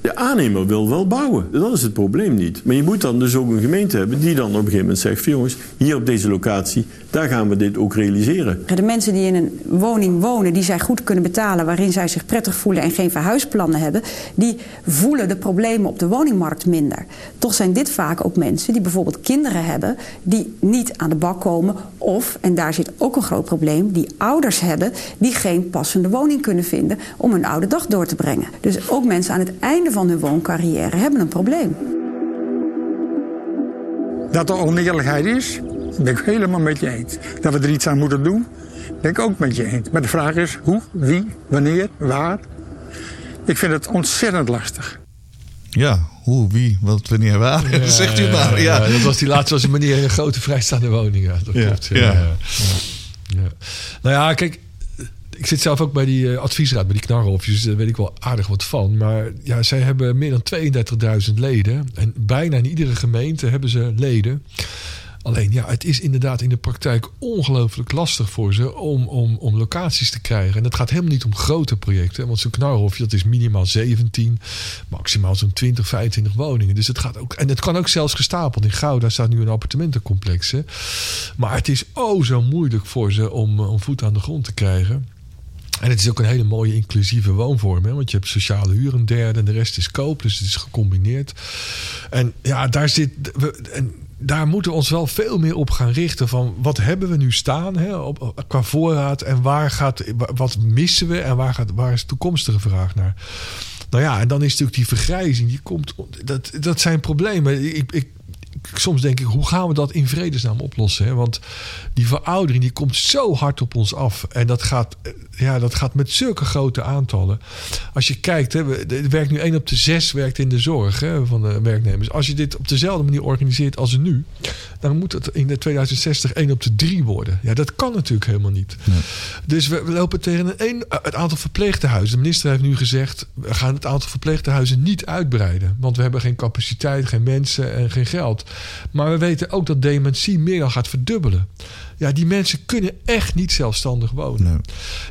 De aannemer wil wel bouwen, dat is het probleem niet. Maar je moet dan dus ook een gemeente hebben die dan op een gegeven moment zegt... jongens, hier op deze locatie, daar gaan we dit ook realiseren. De mensen die in een woning wonen die zij goed kunnen betalen, waarin zij zich prettig voelen en geen verhuisplannen hebben, die voelen de problemen op de woningmarkt minder. Toch zijn dit vaak ook mensen die bijvoorbeeld kinderen hebben die niet aan de bak komen of, en daar zit ook een groot probleem, die ouders hebben die geen passende woning kunnen vinden om hun oude dag door te brengen. Dus ook mensen aan het einde van hun wooncarrière hebben een probleem. Dat er oneerlijkheid is, ben ik helemaal met je eens. Dat we er iets aan moeten doen, ben ik ook met je eens. Maar de vraag is hoe, wie, wanneer, waar. Ik vind het ontzettend lastig. Ja, hoe, wie, wat, wanneer, waar. Zegt u maar. Ja. dat was die laatste was een meneer in een grote vrijstaande woning. Ja, dat Ja, klopt. Ja. ja. Ja. Ja. Nou ja, kijk. Ik zit zelf ook bij die eh, adviesraad, bij die knarrenhofjes. Dus daar weet ik wel aardig wat van. Maar ja, zij hebben meer dan 32.000 leden. En bijna in iedere gemeente hebben ze leden. Alleen ja, het is inderdaad in de praktijk ongelooflijk lastig voor ze om, om, om locaties te krijgen. En het gaat helemaal niet om grote projecten. Want zo'n knarhofje, dat is minimaal 17, maximaal zo'n 20, 25 woningen. Dus het gaat ook. En het kan ook zelfs gestapeld. In Gouda staat nu een appartementencomplex. Hè. Maar het is oh zo moeilijk voor ze om, om voet aan de grond te krijgen. En het is ook een hele mooie inclusieve woonvorm. Hè? Want je hebt sociale huur een derde en de rest is koop. Dus het is gecombineerd. En ja, daar zit. We, en daar moeten we ons wel veel meer op gaan richten. Van wat hebben we nu staan hè, op, qua voorraad en waar gaat, wat missen we en waar, gaat, waar is de toekomstige vraag naar? Nou ja, en dan is natuurlijk die vergrijzing, die komt, dat, dat zijn problemen. Ik, ik, soms denk ik, hoe gaan we dat in vredesnaam oplossen? Hè? Want die veroudering die komt zo hard op ons af. En dat gaat, ja, dat gaat met zulke grote aantallen. Als je kijkt, hè, er werkt nu 1 op de 6 werkt in de zorg hè, van de werknemers. Als je dit op dezelfde manier organiseert als nu, dan moet het in de 2060 1 op de 3 worden. Ja, dat kan natuurlijk helemaal niet. Nee. Dus we, we, lopen tegen een, een, het aantal verpleegtehuizen. De minister heeft nu gezegd, we gaan het aantal verpleegtehuizen niet uitbreiden. Want we hebben geen capaciteit, geen mensen en geen geld. Maar we weten ook dat dementie meer dan gaat verdubbelen. Ja, die mensen kunnen echt niet zelfstandig wonen. Nee.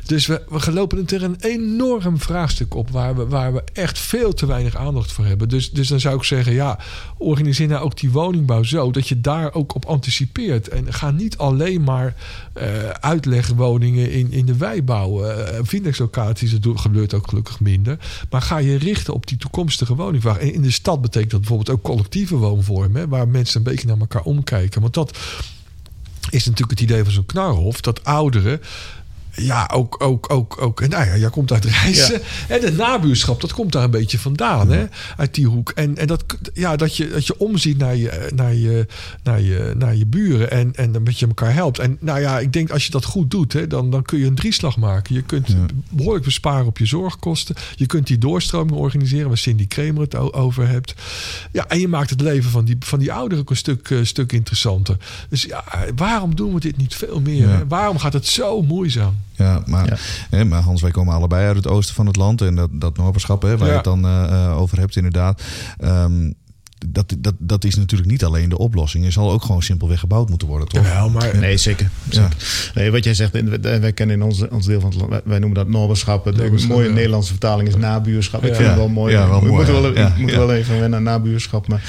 Dus we, we lopen tegen een enorm vraagstuk op waar we, waar we echt veel te weinig aandacht voor hebben. Dus, dus dan zou ik zeggen, ja, organiseer nou ook die woningbouw zo dat je daar ook op anticipeert. En ga niet alleen maar uh, uitlegwoningen in, in de wei bouwen. Uh, Vindexlocaties, dat gebeurt ook gelukkig minder. Maar ga je richten op die toekomstige woningvraag. En in de stad betekent dat bijvoorbeeld ook collectieve woonvormen, hè, waar mensen een beetje naar elkaar omkijken. Want dat is natuurlijk het idee van zo'n knarhof. Dat ouderen ja, ook, ook, ook, ook. Nou ja, jij komt uit reizen. Ja. En het nabuurschap, dat komt daar een beetje vandaan, ja. hè? Uit die hoek. En, en dat, ja, dat, je, dat je omziet naar je, naar je, naar je, naar je buren en, en dan met je elkaar helpt. En nou ja, ik denk als je dat goed doet, hè, dan, dan kun je een drieslag maken. Je kunt ja. behoorlijk besparen op je zorgkosten. Je kunt die doorstroming organiseren, waar Cindy Kramer het over hebt. Ja, en je maakt het leven van die, van die ouderen ook een stuk, uh, stuk interessanter. Dus ja, waarom doen we dit niet veel meer? Hè? Waarom gaat het zo moeizaam? Ja, maar, ja. Hè, maar Hans, wij komen allebei uit het oosten van het land. En dat, dat hè, waar ja. je het dan uh, over hebt, inderdaad. Um, dat, dat, dat is natuurlijk niet alleen de oplossing. Er zal ook gewoon simpelweg gebouwd moeten worden, toch? Ja, maar Nee, zeker. zeker. Nee, wat jij zegt, in- wij kennen in ons, ons deel van het land, wij- noemen dat noberschap. De mooie ja. Nederlandse vertaling is nabuurschap. Ik Ja. vind het wel mooi. Ja, wel we moeten, ja. wel, Ja, we moeten ja. wel even wennen aan nabuurschap. Maar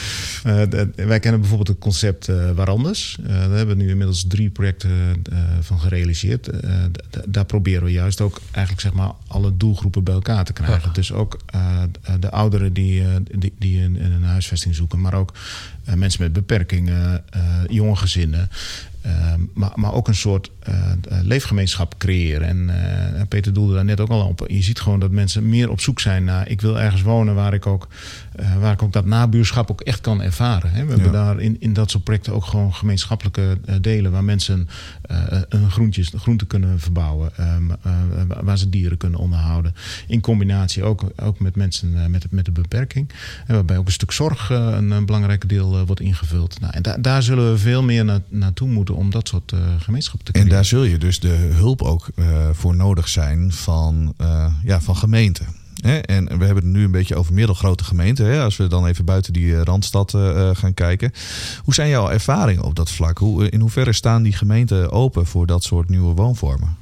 eh, wij kennen bijvoorbeeld het concept eh Waranders. Eh, daar hebben we nu inmiddels drie projecten eh, van gerealiseerd. Eh, daar proberen we juist ook eigenlijk zeg maar alle doelgroepen bij elkaar te krijgen. Ja. Dus ook eh, de ouderen die, eh, die, die een, een huisvesting maar ook eh, mensen met beperkingen, eh, jonge gezinnen. Eh, maar, maar ook een soort eh, leefgemeenschap creëren. En Peter doelde daar net ook al op. Je ziet gewoon dat mensen meer op zoek zijn naar... ik wil ergens wonen waar ik ook, eh, waar ik ook dat nabuurschap ook echt kan ervaren. Hè. We hebben daar in, in dat soort projecten ook gewoon gemeenschappelijke eh, delen... waar mensen eh, een groentjes, groente kunnen verbouwen. ehm, eh, waar ze dieren kunnen onderhouden. In combinatie ook, ook met mensen met, met een beperking. En waarbij ook een stuk zorg een, een belangrijk deel wordt ingevuld. Nou, en da- daar zullen we veel meer na- naartoe moeten om dat soort eh gemeenschap te En creëren. daar zul je dus de hulp ook voor nodig zijn van, ja, van gemeenten. En we hebben het nu een beetje over middelgrote gemeenten. Als we dan even buiten die eh, randstad eh, eh, gaan kijken. Hoe zijn jouw ervaringen op dat vlak? In hoeverre staan die gemeenten open voor dat soort nieuwe woonvormen?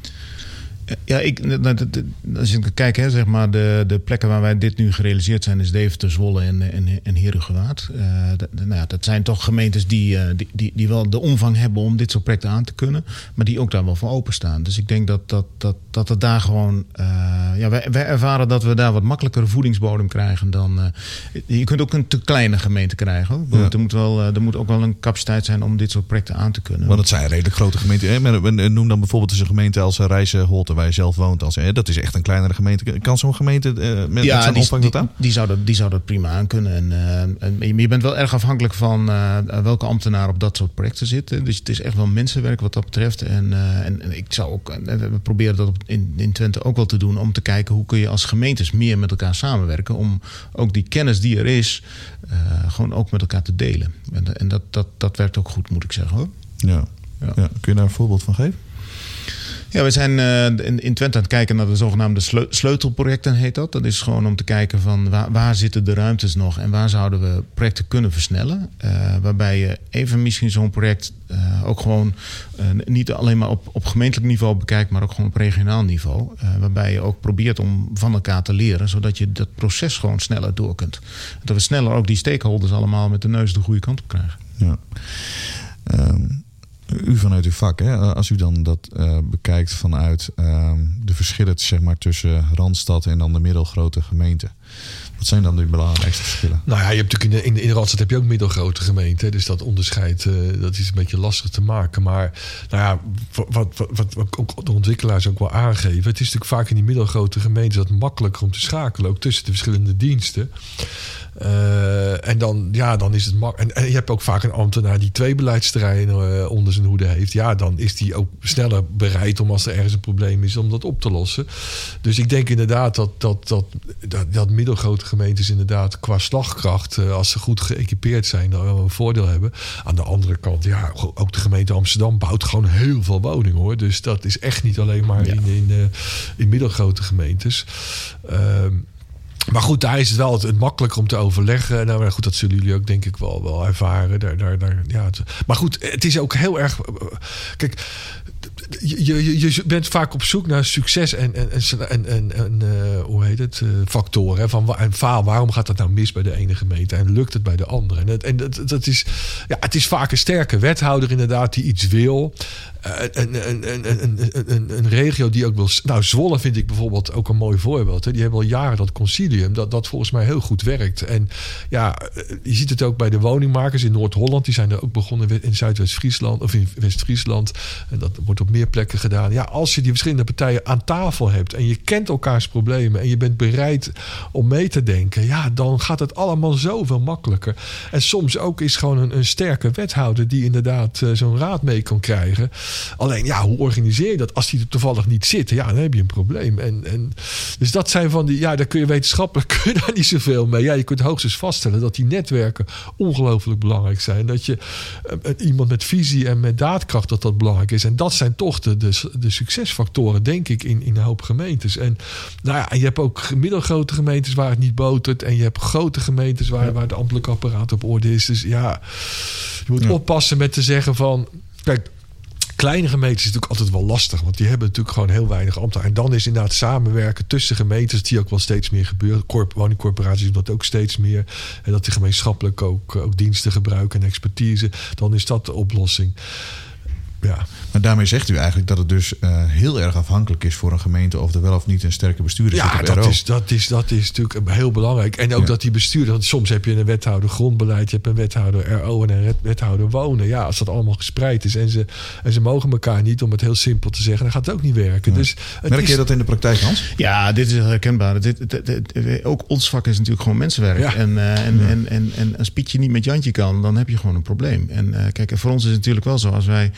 Ja, ik, nou, dat- als ik kijk, hè, zeg maar, de, de plekken waar wij dit nu gerealiseerd zijn, is Deventer, Zwolle en, en, en Herengewaard. Eh, dat, nou ja, dat zijn toch gemeentes die, eh, die, die, die wel de omvang hebben om dit soort projecten aan te kunnen, maar die ook daar wel voor openstaan. Dus ik denk dat, dat, dat, dat het daar gewoon. eh, ja, wij, wij ervaren dat we daar wat makkelijkere voedingsbodem krijgen dan. je kunt ook een te kleine gemeente krijgen. Hoor. Ja. Er, moet wel, er moet ook wel een capaciteit zijn om dit soort projecten aan te kunnen. Want het zijn redelijk grote gemeenten. Hè? Noem dan bijvoorbeeld eens een gemeente als Rijssen, Holte, waar je zelf woont. Als, hè? Dat is echt een kleinere gemeente. Kan zo'n gemeente eh, met, met die, omvang die, dat aan? die, zou dat, die zou dat prima aan kunnen. En, eh, en je bent wel erg afhankelijk van eh, welke ambtenaar op dat soort projecten zit. Dus het is echt wel mensenwerk wat dat betreft. En, en, en ik zou ook, we proberen dat in, in Twente ook wel te doen. Om te kijken hoe kun je als gemeentes meer met elkaar samenwerken. Om ook die kennis die er is, gewoon ook met elkaar te delen. En, en dat, dat, dat werkt ook goed, moet ik zeggen hoor. Ja. Ja. Ja. Kun je daar een voorbeeld van geven? Ja, we zijn eh, in, Twente aan het kijken naar de zogenaamde sleu- sleutelprojecten, heet dat. Dat is gewoon om te kijken van waar, waar zitten de ruimtes nog en waar zouden we projecten kunnen versnellen. Eh, waarbij je even misschien zo'n project eh, ook gewoon niet alleen maar op, op gemeentelijk niveau bekijkt, maar ook gewoon op regionaal niveau. Waarbij je ook probeert om van elkaar te leren, zodat je dat proces gewoon sneller door kunt. Dat we sneller ook die stakeholders allemaal met de neus de goede kant op krijgen. Ja. Ehm, u vanuit uw vak, hè? als u dan dat eh, bekijkt vanuit ehm, de verschillen zeg maar, tussen Randstad en dan de middelgrote gemeenten. Wat zijn dan de belangrijkste verschillen? Nou ja, je hebt natuurlijk in de, in, in Randstad heb je ook middelgrote gemeenten. Dus dat onderscheid eh, dat is een beetje lastig te maken. Maar nou ja, wat, wat, wat, wat ook de ontwikkelaars ook wel aangeven. Het is natuurlijk vaak in die middelgrote gemeenten dat makkelijker om te schakelen. Ook tussen de verschillende diensten. Eh, en dan, ja, dan is het mak en, en je hebt ook vaak een ambtenaar die twee beleidsterreinen eh, onder zijn hoede heeft. Ja, dan is die ook sneller bereid om als er ergens een probleem is om dat op te lossen. Dus ik denk inderdaad dat, dat, dat, dat, dat middelgrote gemeentes inderdaad qua slagkracht, eh, als ze goed geëquipeerd zijn, dan wel een voordeel hebben. Aan de andere kant, ja, ook de gemeente Amsterdam bouwt gewoon heel veel woningen hoor. Dus dat is echt niet alleen maar in, in, in middelgrote gemeentes. Ehm, maar goed, daar is het wel het, makkelijker om te overleggen. Nou, goed, dat zullen jullie ook denk ik wel, wel ervaren. Daar, daar, daar, ja, maar goed, het is ook heel erg. Kijk, je, je, je bent vaak op zoek naar succes en, en, en, en, eh, hoe heet het? eh, factoren. Van, en faal, waarom gaat dat nou mis bij de ene gemeente en lukt het bij de andere? En, het, en dat, dat is, ja, het is vaak een sterke wethouder inderdaad die iets wil. Eh, een, een, een, een, regio die ook wil. Nou, Zwolle vind ik bijvoorbeeld ook een mooi voorbeeld. Hè. Die hebben al jaren dat concilium, dat, dat volgens mij heel goed werkt. En ja, eh, je ziet het ook bij de woningmakers in Noord-Holland. Die zijn er ook begonnen in Zuidwest-Friesland of in West-Friesland. En dat wordt op meer plekken gedaan. Ja, als je die verschillende partijen aan tafel hebt en je kent elkaars problemen en je bent bereid om mee te denken, ja, dan gaat het allemaal zoveel makkelijker. En soms ook is gewoon een, een sterke wethouder die inderdaad eh, zo'n raad mee kan krijgen. Alleen, ja, hoe organiseer je dat? Als die er toevallig niet zitten, ja, dan heb je een probleem. En, en, dus dat zijn van die, ja, daar kun je wetenschappelijk kun je daar niet zoveel mee. Ja, je kunt hoogstens vaststellen dat die netwerken ongelooflijk belangrijk zijn. Dat je eh, iemand met visie en met daadkracht, dat dat belangrijk is. En dat zijn toch toch de, de, de succesfactoren, denk ik, in, in een hoop gemeentes. En nou ja, je hebt ook middelgrote gemeentes waar het niet botert. En je hebt grote gemeentes waar, waar het ambtelijk apparaat op orde is. Dus ja, je moet oppassen met te zeggen van. Kijk, Kleine gemeentes is natuurlijk altijd wel lastig, want die hebben natuurlijk gewoon heel weinig ambtenaren. En dan is inderdaad samenwerken tussen gemeentes, die ook wel steeds meer gebeurt. Corp woningcorporaties doen dat ook steeds meer. En dat die gemeenschappelijk ook, ook diensten gebruiken en expertise. Dan is dat de oplossing. Ja. Maar daarmee zegt u eigenlijk dat het dus eh, heel erg afhankelijk is voor een gemeente of er wel of niet een sterke bestuurder ja, zit op dat is, dat, is, dat is natuurlijk heel belangrijk. En ook Ja. dat die bestuurder, want soms heb je een wethouder grondbeleid, je hebt een wethouder RO en een wethouder wonen. Ja, als dat allemaal gespreid is en ze, en ze mogen elkaar niet, om het heel simpel te zeggen, dan gaat het ook niet werken. Dus het Merk is, je dat in de praktijk, Hans? Ja, dit is herkenbaar. Dit, dit- dit- dit- ook ons vak is natuurlijk gewoon mensenwerk. Ja. En, eh, en, en, en, en als Pietje niet met Jantje kan, dan heb je gewoon een probleem. En eh, kijk, voor ons is het natuurlijk wel zo, als wij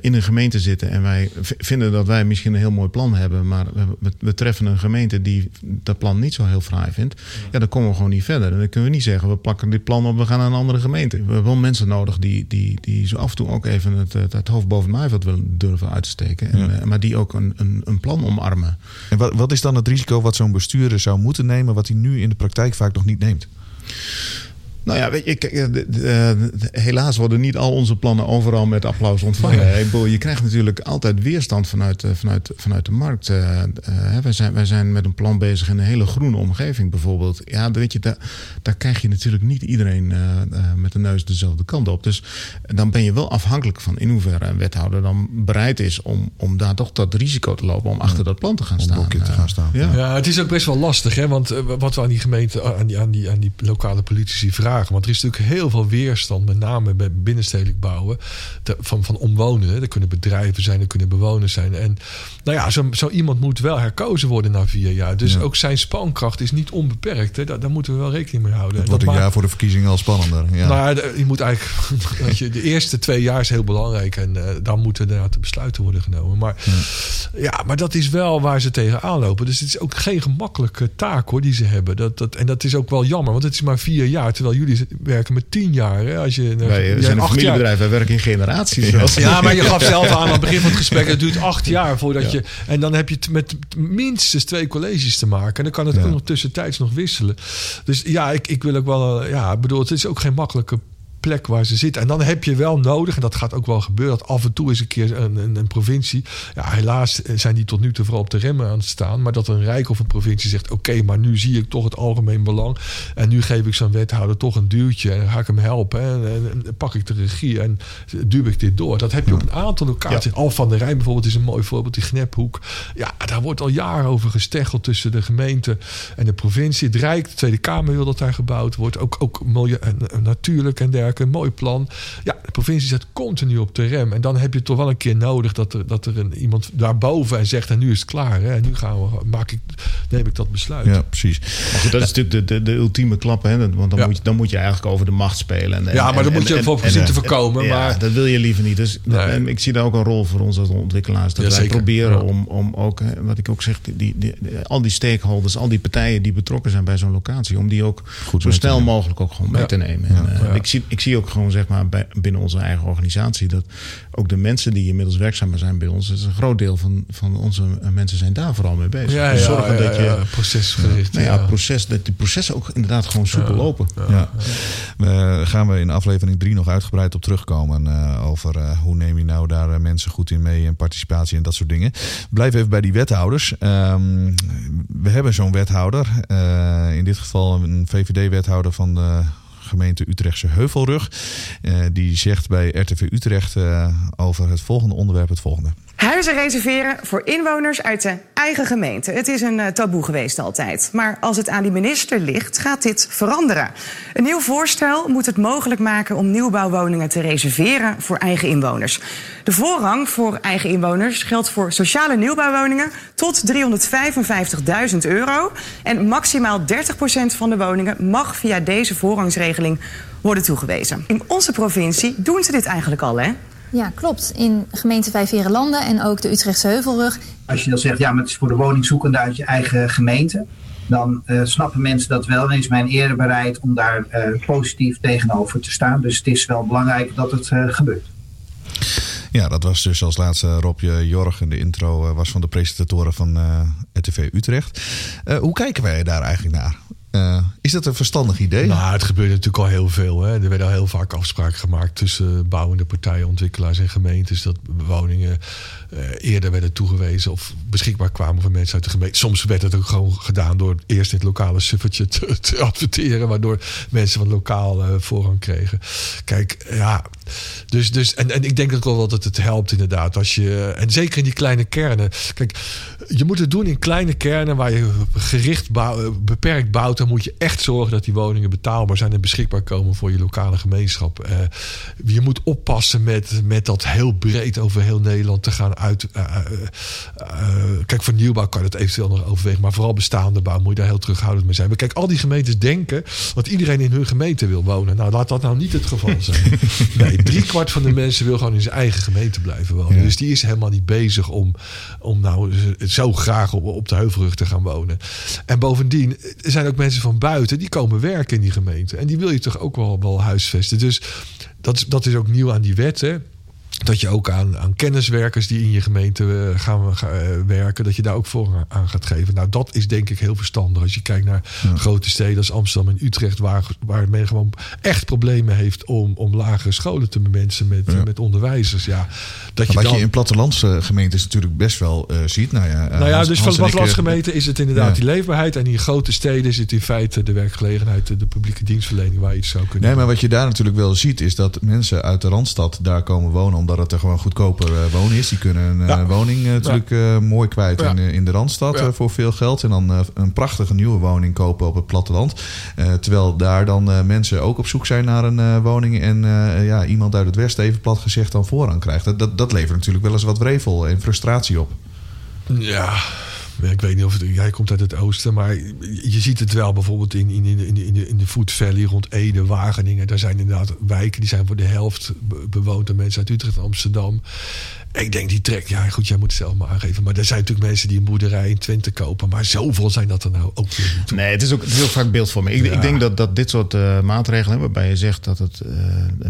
in een gemeente zitten en wij vinden dat wij misschien een heel mooi plan hebben, maar we, we- treffen een gemeente die dat plan niet zo heel fraai vindt, ja, dan komen we gewoon niet verder. En dan kunnen we niet zeggen, we plakken dit plan op, we gaan naar een andere gemeente. We hebben wel mensen nodig die, die, die zo af en toe ook even het, het, hoofd boven het maaiveld willen durven uit te steken. En, Ja. eh, maar die ook een, een, een plan omarmen. En wat, wat is dan het risico wat zo'n bestuurder zou moeten nemen, wat hij nu in de praktijk vaak nog niet neemt? Nou ja, weet je, kijk, eh, de- de- de- helaas worden niet al onze plannen overal met applaus ontvangen. Ik bedoel, je krijgt natuurlijk altijd weerstand vanuit, eh, vanuit, vanuit de markt. Eh, eh, hè, wij, zijn, wij zijn met een plan bezig in een hele groene omgeving bijvoorbeeld. Ja, weet je, daar, daar krijg je natuurlijk niet iedereen eh, eh, met de neus dezelfde kant op. Dus dan ben je wel afhankelijk van in hoeverre een wethouder dan bereid is om, om daar toch dat risico te lopen om achter dat plan te gaan Om staan. blokje te Eh, gaan staan. Ja. Ja, het is ook best wel lastig, hè? Want eh, wat we aan die gemeente, aan die, aan die, aan die lokale politici vragen. Want er is natuurlijk heel veel weerstand, met name bij binnenstedelijk bouwen, te- van, van omwonenden. Er kunnen bedrijven zijn, er kunnen bewoners zijn. En nou ja, zo, zo iemand moet wel herkozen worden na vier jaar. Dus Ja. ook zijn spankracht is niet onbeperkt. Hè? Daar, daar moeten we wel rekening mee houden. Het wordt een jaar voor de verkiezingen al spannender. Ja. Nou, ja, je moet eigenlijk. je, de eerste twee jaar is heel belangrijk. En eh, dan moeten inderdaad de besluiten worden genomen. Maar ja. maar dat is wel waar ze tegenaan lopen. Dus het is ook geen gemakkelijke taak hoor, die ze hebben. Dat, dat, en dat is ook wel jammer, want het is maar vier jaar. Terwijl jullie werken met tien jaar. Hè? Als je, Wij zijn een familiebedrijf, wij werken in generaties. zelfs. ja, maar je gaf zelf aan aan het begin van het gesprek. Het duurt acht jaar voordat je. En dan heb je het met minstens twee colleges te maken. En dan kan het Ja. ook nog tussentijds nog wisselen. Dus ja, ik, ik wil ook wel. eh, Ja, ik bedoel, het is ook geen makkelijke plek waar ze zitten. En dan heb je wel nodig, en dat gaat ook wel gebeuren, dat af en toe is een keer een, een, een provincie. Ja, helaas zijn die tot nu toe vooral op de remmen aan het staan. Maar dat een rijk of een provincie zegt: Oké, maar nu zie ik toch het algemeen belang. En nu geef ik zo'n wethouder toch een duwtje. En dan ga ik hem helpen. En, en, en pak ik de regie en duw ik dit door. Dat heb je op een aantal locaties. Al van de Rijn bijvoorbeeld is een mooi voorbeeld. Die Gnephoek. Ja, daar wordt al jaren over gesteggeld tussen de gemeente en de provincie. Het Rijk, de Tweede Kamer wil dat daar gebouwd wordt. Ook, ook milieu, en, en natuurlijk en dergelijke. Een mooi plan. Ja, de provincie zet continu op de rem. En dan heb je toch wel een keer nodig dat er, dat er een, iemand daarboven en zegt... en nu is het klaar. Hè? En nu gaan we, maak ik, neem ik dat besluit. Ja, precies. Maar goed, dat is natuurlijk de, de, de ultieme klap. Hè? Want dan, Ja. moet je, dan moet je eigenlijk over de macht spelen. En, Ja, maar dan en- moet je en- voor en- gezien te en- voorkomen, Ja, maar- dat wil je liever niet. Dus Nee. en ik zie daar ook een rol voor ons als ontwikkelaars. Dat Ja, wij zeker. proberen Ja. om, om ook, wat ik ook zeg, die, die, die- al die stakeholders, al die partijen die betrokken zijn bij zo'n locatie, om die ook Goed zo snel mogelijk ook gewoon mee te nemen. En, Ja. eh. Ik, zie, ik zie ook gewoon zeg maar bij, binnen onze eigen organisatie dat ook de mensen die inmiddels werkzaam zijn bij ons, is een groot deel van, van onze mensen zijn daar vooral mee bezig. Ja, Dus zorgen ja, dat je ja, procesgericht. nou ja, ja. Proces, dat die processen ook inderdaad gewoon soepel lopen. Ja. Daar gaan we in aflevering 3 nog uitgebreid op terugkomen. eh, over eh, hoe neem je nou daar eh, mensen goed in mee en participatie en dat soort dingen. Blijf even bij die wethouders. Ehm, we hebben zo'n wethouder. eh, in dit geval een VVD-wethouder van de gemeente Utrechtse Heuvelrug. Eh, die zegt bij RTV Utrecht eh, over het volgende onderwerp het volgende. Huizen reserveren voor inwoners uit de eigen gemeente. Het is een eh, taboe geweest altijd. Maar als het aan die minister ligt, gaat dit veranderen. Een nieuw voorstel moet het mogelijk maken om nieuwbouwwoningen te reserveren voor eigen inwoners. De voorrang voor eigen inwoners geldt voor sociale nieuwbouwwoningen tot 355.000 euro. En maximaal 30% van de woningen mag via deze voorrangsregeling worden toegewezen. In onze provincie doen ze dit eigenlijk al, hè? Ja, klopt. In gemeente Vijfherenlanden en ook de Utrechtse Heuvelrug. Als je dan zegt, ja, maar het is voor de woningzoekenden uit je eigen gemeente, dan eh, snappen mensen dat wel en is men eerder bereid om daar eh, positief tegenover te staan. Dus het is wel belangrijk dat het eh, gebeurt. Ja, dat was dus als laatste Robje Jorg. En de intro was van de presentatoren van eh RTV Utrecht. Eh, hoe kijken wij daar eigenlijk naar? Eh, is dat een verstandig idee? Nou, het gebeurt natuurlijk al heel veel. Hè. Er werden al heel vaak afspraken gemaakt tussen bouwende partijen, ontwikkelaars en gemeentes. Dat woningen eh, eerder werden toegewezen of beschikbaar kwamen voor mensen uit de gemeente. Soms werd het ook gewoon gedaan door eerst in het lokale suffertje te, te adverteren, waardoor mensen van lokaal eh, voorrang kregen. Kijk, ja. Dus, dus, en, en ik denk ook wel dat het helpt inderdaad. Als je, en zeker in die kleine kernen. Kijk, je moet het doen in kleine kernen waar je gericht beperkt bouwt. Dan moet je echt zorgen dat die woningen betaalbaar zijn en beschikbaar komen voor je lokale gemeenschap. Eh, je moet oppassen met, met dat heel breed over heel Nederland te gaan uit. eh, eh, eh, kijk, voor nieuwbouw kan het eventueel nog overwegen. Maar vooral bestaande bouw moet je daar heel terughoudend mee zijn. Maar kijk, al die gemeentes denken dat iedereen in hun gemeente wil wonen. Nou, laat dat nou niet het geval zijn. Nee, drie kwart van de mensen wil gewoon in zijn eigen gemeente blijven wonen. Dus die is helemaal niet bezig om, om nou zo graag op, op de heuvelrug te gaan wonen. En bovendien, er zijn ook mensen van buiten die komen werken in die gemeente. En die wil je toch ook wel, wel huisvesten. Dus dat, is- dat is ook nieuw aan die wet. Hè? Dat je ook aan, aan kenniswerkers die in je gemeente eh, gaan, gaan, eh, werken, dat je daar ook voor aan gaat geven. Nou, dat is denk ik heel verstandig. Als je kijkt naar grote steden als Amsterdam en Utrecht, waar, waar men gewoon echt problemen heeft om, om lagere scholen te bemensen met, met onderwijzers. Ja, dat je Wat dan, je in plattelandsgemeentes natuurlijk best wel eh, ziet. Nou ja, eh, nou ja, Hans- dus van eh, plattelandsgemeenten is het inderdaad Ja. die leefbaarheid. En in grote steden is het in feite de werkgelegenheid, de, de publieke dienstverlening waar je iets zou kunnen Nee, maar wat je daar natuurlijk wel ziet is dat mensen uit de Randstad daar komen wonen omdat het er gewoon goedkoper eh, wonen is. Die kunnen een eh, Ja. woning eh, natuurlijk mooi kwijt in, in de Randstad voor veel geld. En dan een prachtige nieuwe woning kopen op het platteland. Terwijl daar dan mensen ook op zoek zijn naar een woning en ja, iemand uit het Westen even plat gezegd dan voorrang krijgt. Dat, dat, dat levert natuurlijk wel eens wat wrevel en frustratie op. Ja, ik weet niet of het, jij komt uit het oosten, maar je ziet het wel bijvoorbeeld in, in, in, in, de- in, de, in de Food Valley rond Ede, Wageningen. Daar zijn inderdaad wijken die zijn voor de helft be- bewoond door mensen uit Utrecht en Amsterdam. Ik denk die trek, ja goed, jij moet het zelf maar aangeven. Maar er zijn natuurlijk mensen die een boerderij in Twente kopen. Maar zoveel zijn dat er nou ook weer niet. Nee, het is ook heel vaak beeldvorming. Ik, Ja. ik denk dat, dat dit soort eh, maatregelen, waarbij je zegt dat het eh,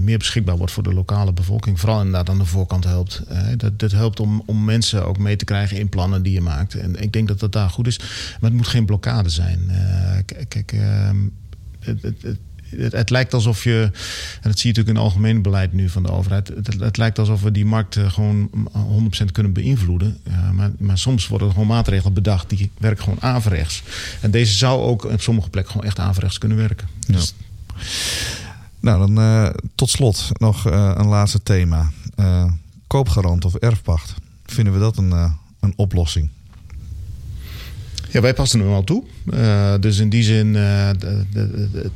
meer beschikbaar wordt voor de lokale bevolking, vooral inderdaad aan de voorkant helpt. Eh, dat, dat helpt om, om mensen ook mee te krijgen in plannen die je maakt. En ik denk dat dat daar goed is. Maar het moet geen blokkade zijn. Eh, kijk, ehm, het, het, het, het, het lijkt alsof je, en dat zie je natuurlijk in het algemeen beleid nu van de overheid, het, het lijkt alsof we die markt eh, gewoon 100% kunnen beïnvloeden. Ja, maar, maar soms worden er gewoon maatregelen bedacht die werken gewoon averechts. En deze zou ook op sommige plekken gewoon echt averechts kunnen werken. Dus Nou, dan eh, tot slot nog eh, een laatste thema. Eh, koopgarant of erfpacht. Vinden we dat een, eh, een oplossing? Ja, wij passen hem wel toe. Eh, dus in die zin, eh, de, de,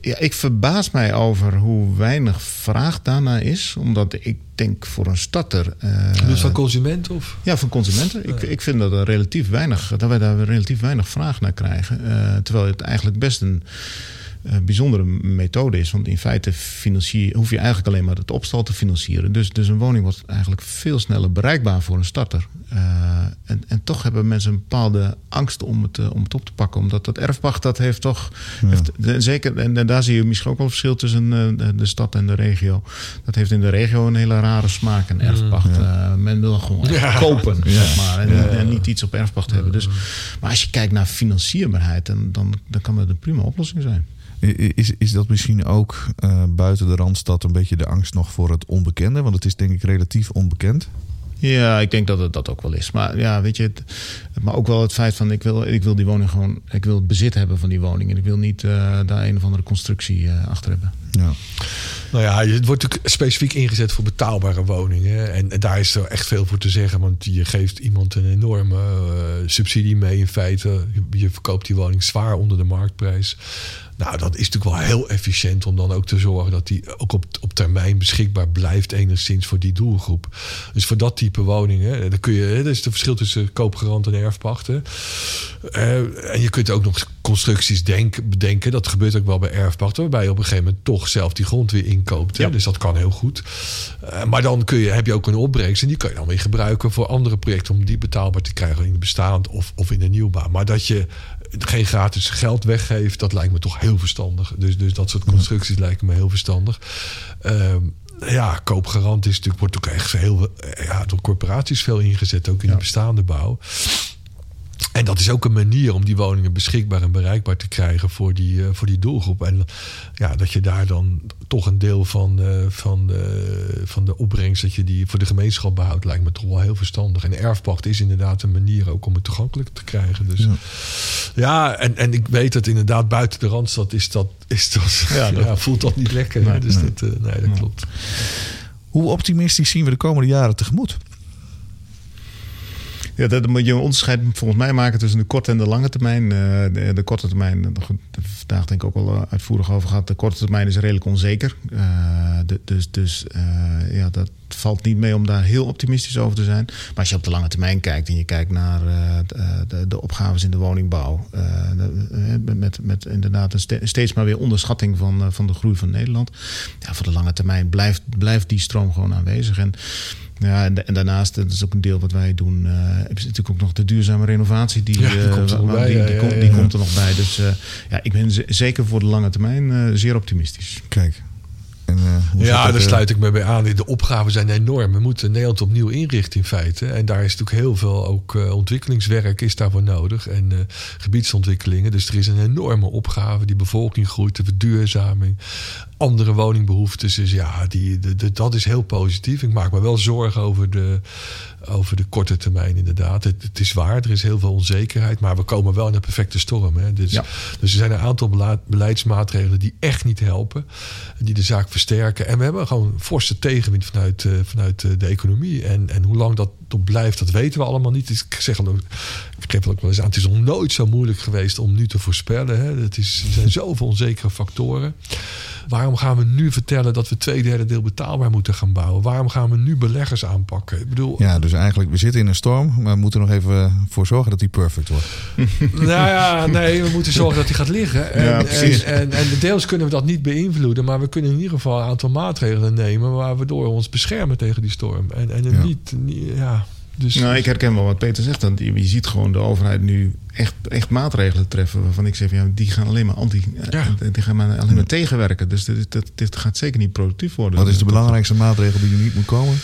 ja, ik verbaas mij over hoe weinig vraag daarna is. Omdat ik denk voor een starter. eh, Dus van consumenten of? Ja, van consumenten. Ik, ik vind dat, er relatief weinig, dat wij daar relatief weinig vraag naar krijgen. Terwijl het eigenlijk best een bijzondere methode is. Want in feite financier, hoef je eigenlijk alleen maar het opstal te financieren. Dus, dus een woning wordt eigenlijk veel sneller bereikbaar voor een starter. Eh, en, en toch hebben mensen een bepaalde angst om het, eh, om het op te pakken. Omdat dat erfpacht, dat heeft toch... Heeft, zeker, en, en daar zie je misschien ook wel verschil tussen eh, de, de stad en de regio. Dat heeft in de regio een hele rare smaak, een erfpacht. Eh, men wil gewoon Ja. kopen, Ja. zeg maar. En, Ja. en niet iets op erfpacht hebben. Dus, maar als je kijkt naar financierbaarheid, dan, dan, dan kan dat een prima oplossing zijn. Is, is dat misschien ook eh, buiten de Randstad een beetje de angst nog voor het onbekende? Want het is denk ik relatief onbekend. Ja, ik denk dat het dat ook wel is. Maar ja, weet je, het, maar ook wel het feit van ik wil, ik wil die woning gewoon, ik wil het bezit hebben van die woning. En ik wil niet eh, daar een of andere constructie eh, achter hebben. Ja. Nou ja, het wordt natuurlijk specifiek ingezet voor betaalbare woningen. En, daar is er echt veel voor te zeggen. Want je geeft iemand een enorme eh, subsidie mee in feite. Je, verkoopt die woning zwaar onder de marktprijs. Nou, dat is natuurlijk wel heel efficiënt om dan ook te zorgen dat die ook op, op termijn beschikbaar blijft, enigszins voor die doelgroep. Dus voor dat type woningen, dan kun je, hè, dat is het verschil tussen koopgarant en erfpachten. Eh, en je kunt ook nog constructies denk, bedenken, dat gebeurt ook wel bij erfpachten, waarbij je op een gegeven moment toch zelf die grond weer inkoopt. Hè? Dus dat kan heel goed. Eh, maar dan kun je, heb je ook een opbrengst en die kun je dan weer gebruiken voor andere projecten om die betaalbaar te krijgen in de bestaand of, of in de nieuwbouw. Maar dat je geen gratis geld weggeeft, dat lijkt me toch heel verstandig. Dus, dus dat soort constructies lijken me heel verstandig. Ehm, ja, koopgarant is natuurlijk, wordt ook echt heel, ja, door corporaties veel ingezet, ook in de bestaande bouw. En dat is ook een manier om die woningen beschikbaar en bereikbaar te krijgen voor die, uh, voor die doelgroep. En ja, dat je daar dan toch een deel van, uh, van, de, van de opbrengst, dat je die voor de gemeenschap behoudt, lijkt me toch wel heel verstandig. En erfpacht is inderdaad een manier ook om het toegankelijk te krijgen. Dus ja, ja en, en ik weet dat inderdaad buiten de randstad is dat, is dat, ja, dat ja, voelt dat niet lekker. Nee, dus nee. Dat, nee, dat klopt. Hoe optimistisch zien we de komende jaren tegemoet? Ja, dat moet je een onderscheid volgens mij maken tussen de korte en de lange termijn. De, de korte termijn, vandaag denk ik ook al uitvoerig over gehad. De korte termijn is redelijk onzeker. De, dus dus ja, dat valt niet mee om daar heel optimistisch over te zijn. Maar als je op de lange termijn kijkt en je kijkt naar de, de, opgaves in de woningbouw. met, met inderdaad een steeds maar weer onderschatting van, van de groei van Nederland. Ja, voor de lange termijn blijft, blijft die stroom gewoon aanwezig. En ja, en, en, daarnaast, dat is ook een deel wat wij doen, uh, is natuurlijk ook nog de duurzame renovatie. Die, ja, die, komt, er bij, die, ja, die, ja, komt, die komt nog bij. Dus uh, ja, ik ben zeker voor de lange termijn zeer optimistisch. Kijk. En, ja, daar sluit ik me bij aan. De opgaven zijn enorm. We moeten Nederland opnieuw inrichten in feite. En daar is natuurlijk heel veel ook ontwikkelingswerk is daarvoor nodig. En gebiedsontwikkelingen. Dus er is een enorme opgave. Die bevolking groeit, de verduurzaming andere woningbehoeftes. Dus ja, die, de, de, dat is heel positief. Ik maak me wel zorgen over de, over de korte termijn, inderdaad. Het, het, is waar, er is heel veel onzekerheid. Maar we komen wel in een perfecte storm. Hè. Dus, ja. dus er zijn een aantal beleidsmaatregelen die echt niet helpen. Die de zaak versterken. En we hebben gewoon forse tegenwind vanuit, uh, vanuit de economie. En, en hoe lang dat op blijft, dat weten we allemaal niet. Ik zeg ook, ik geef ook wel eens aan, het is nog nooit zo moeilijk geweest om nu te voorspellen. Hè. Het is, er zijn zoveel onzekere factoren. Waarom gaan we nu vertellen dat we twee derde deel betaalbaar moeten gaan bouwen? Waarom gaan we nu beleggers aanpakken? Ik bedoel, ja, dus eigenlijk, we zitten in een storm, maar we moeten nog even voor zorgen dat die perfect wordt. nou ja, nee, we moeten zorgen dat die gaat liggen. En, ja, precies. En, en, en deels kunnen we dat niet beïnvloeden, maar we kunnen in ieder geval een aantal maatregelen nemen waardoor we ons beschermen tegen die storm. En, en ja. niet, niet, ja. Dus, nou, ik herken wel wat Peter zegt. Dan, je ziet gewoon de overheid nu echt, echt maatregelen treffen. Waarvan ik zeg, ja, die gaan alleen maar anti, ja. die gaan maar alleen maar tegenwerken. Dus dit, dit, dit gaat zeker niet productief worden. Wat is de belangrijkste maatregel die er niet moet komen?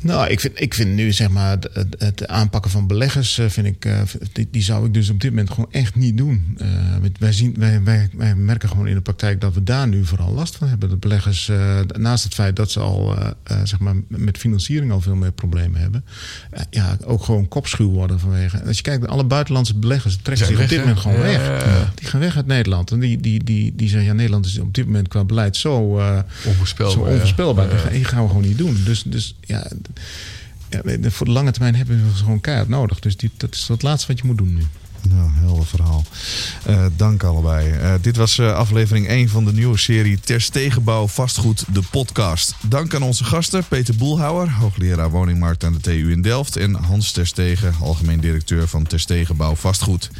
Nou, ik vind, ik vind nu zeg maar het, het aanpakken van beleggers, vind ik, uh, die, die, zou ik dus op dit moment gewoon echt niet doen. Uh, wij, zien, wij, wij, wij, merken gewoon in de praktijk dat we daar nu vooral last van hebben. De beleggers, uh, naast het feit dat ze al zeg maar met financiering al veel meer problemen hebben, ja, ook gewoon kopschuw worden vanwege. Als je kijkt, alle buitenlandse beleggers trekken zich op dit moment gewoon weg. Die gaan weg uit Nederland. En die, die, die, die zeggen, ja, Nederland is op dit moment qua beleid zo onvoorspelbaar. Zo onvoorspelbaar. Die gaan we gewoon niet doen. Dus, dus ja. Voor de lange termijn hebben we gewoon keihard nodig. Dus dat is het laatste wat je moet doen nu. Nou, helder verhaal. Uh, dank allebei. Uh, dit was uh, aflevering 1 van de nieuwe serie Terstegenbouw Vastgoed, de podcast. Dank aan onze gasten Peter Boelhouwer, hoogleraar woningmarkt aan de TU in Delft... en Hans Terstegen, algemeen directeur van Terstegenbouw Vastgoed.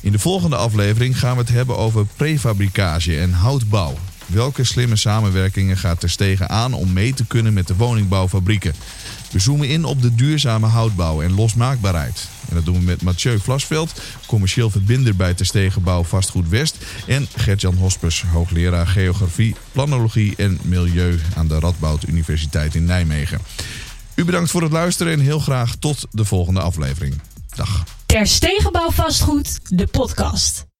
In de volgende aflevering gaan we het hebben over prefabricage en houtbouw. Welke slimme samenwerkingen gaat Terstegen aan om mee te kunnen met de woningbouwfabrieken? We zoomen in op de duurzame houtbouw en losmaakbaarheid. En dat doen we met Mathieu Vlasveld, commercieel verbinder bij Terstegenbouw Vastgoed West. En Gert-Jan Hospers, hoogleraar geografie, planologie en milieu aan de Radboud Universiteit in Nijmegen. U bedankt voor het luisteren en heel graag tot de volgende aflevering. Dag. Terstegenbouw Vastgoed, de podcast.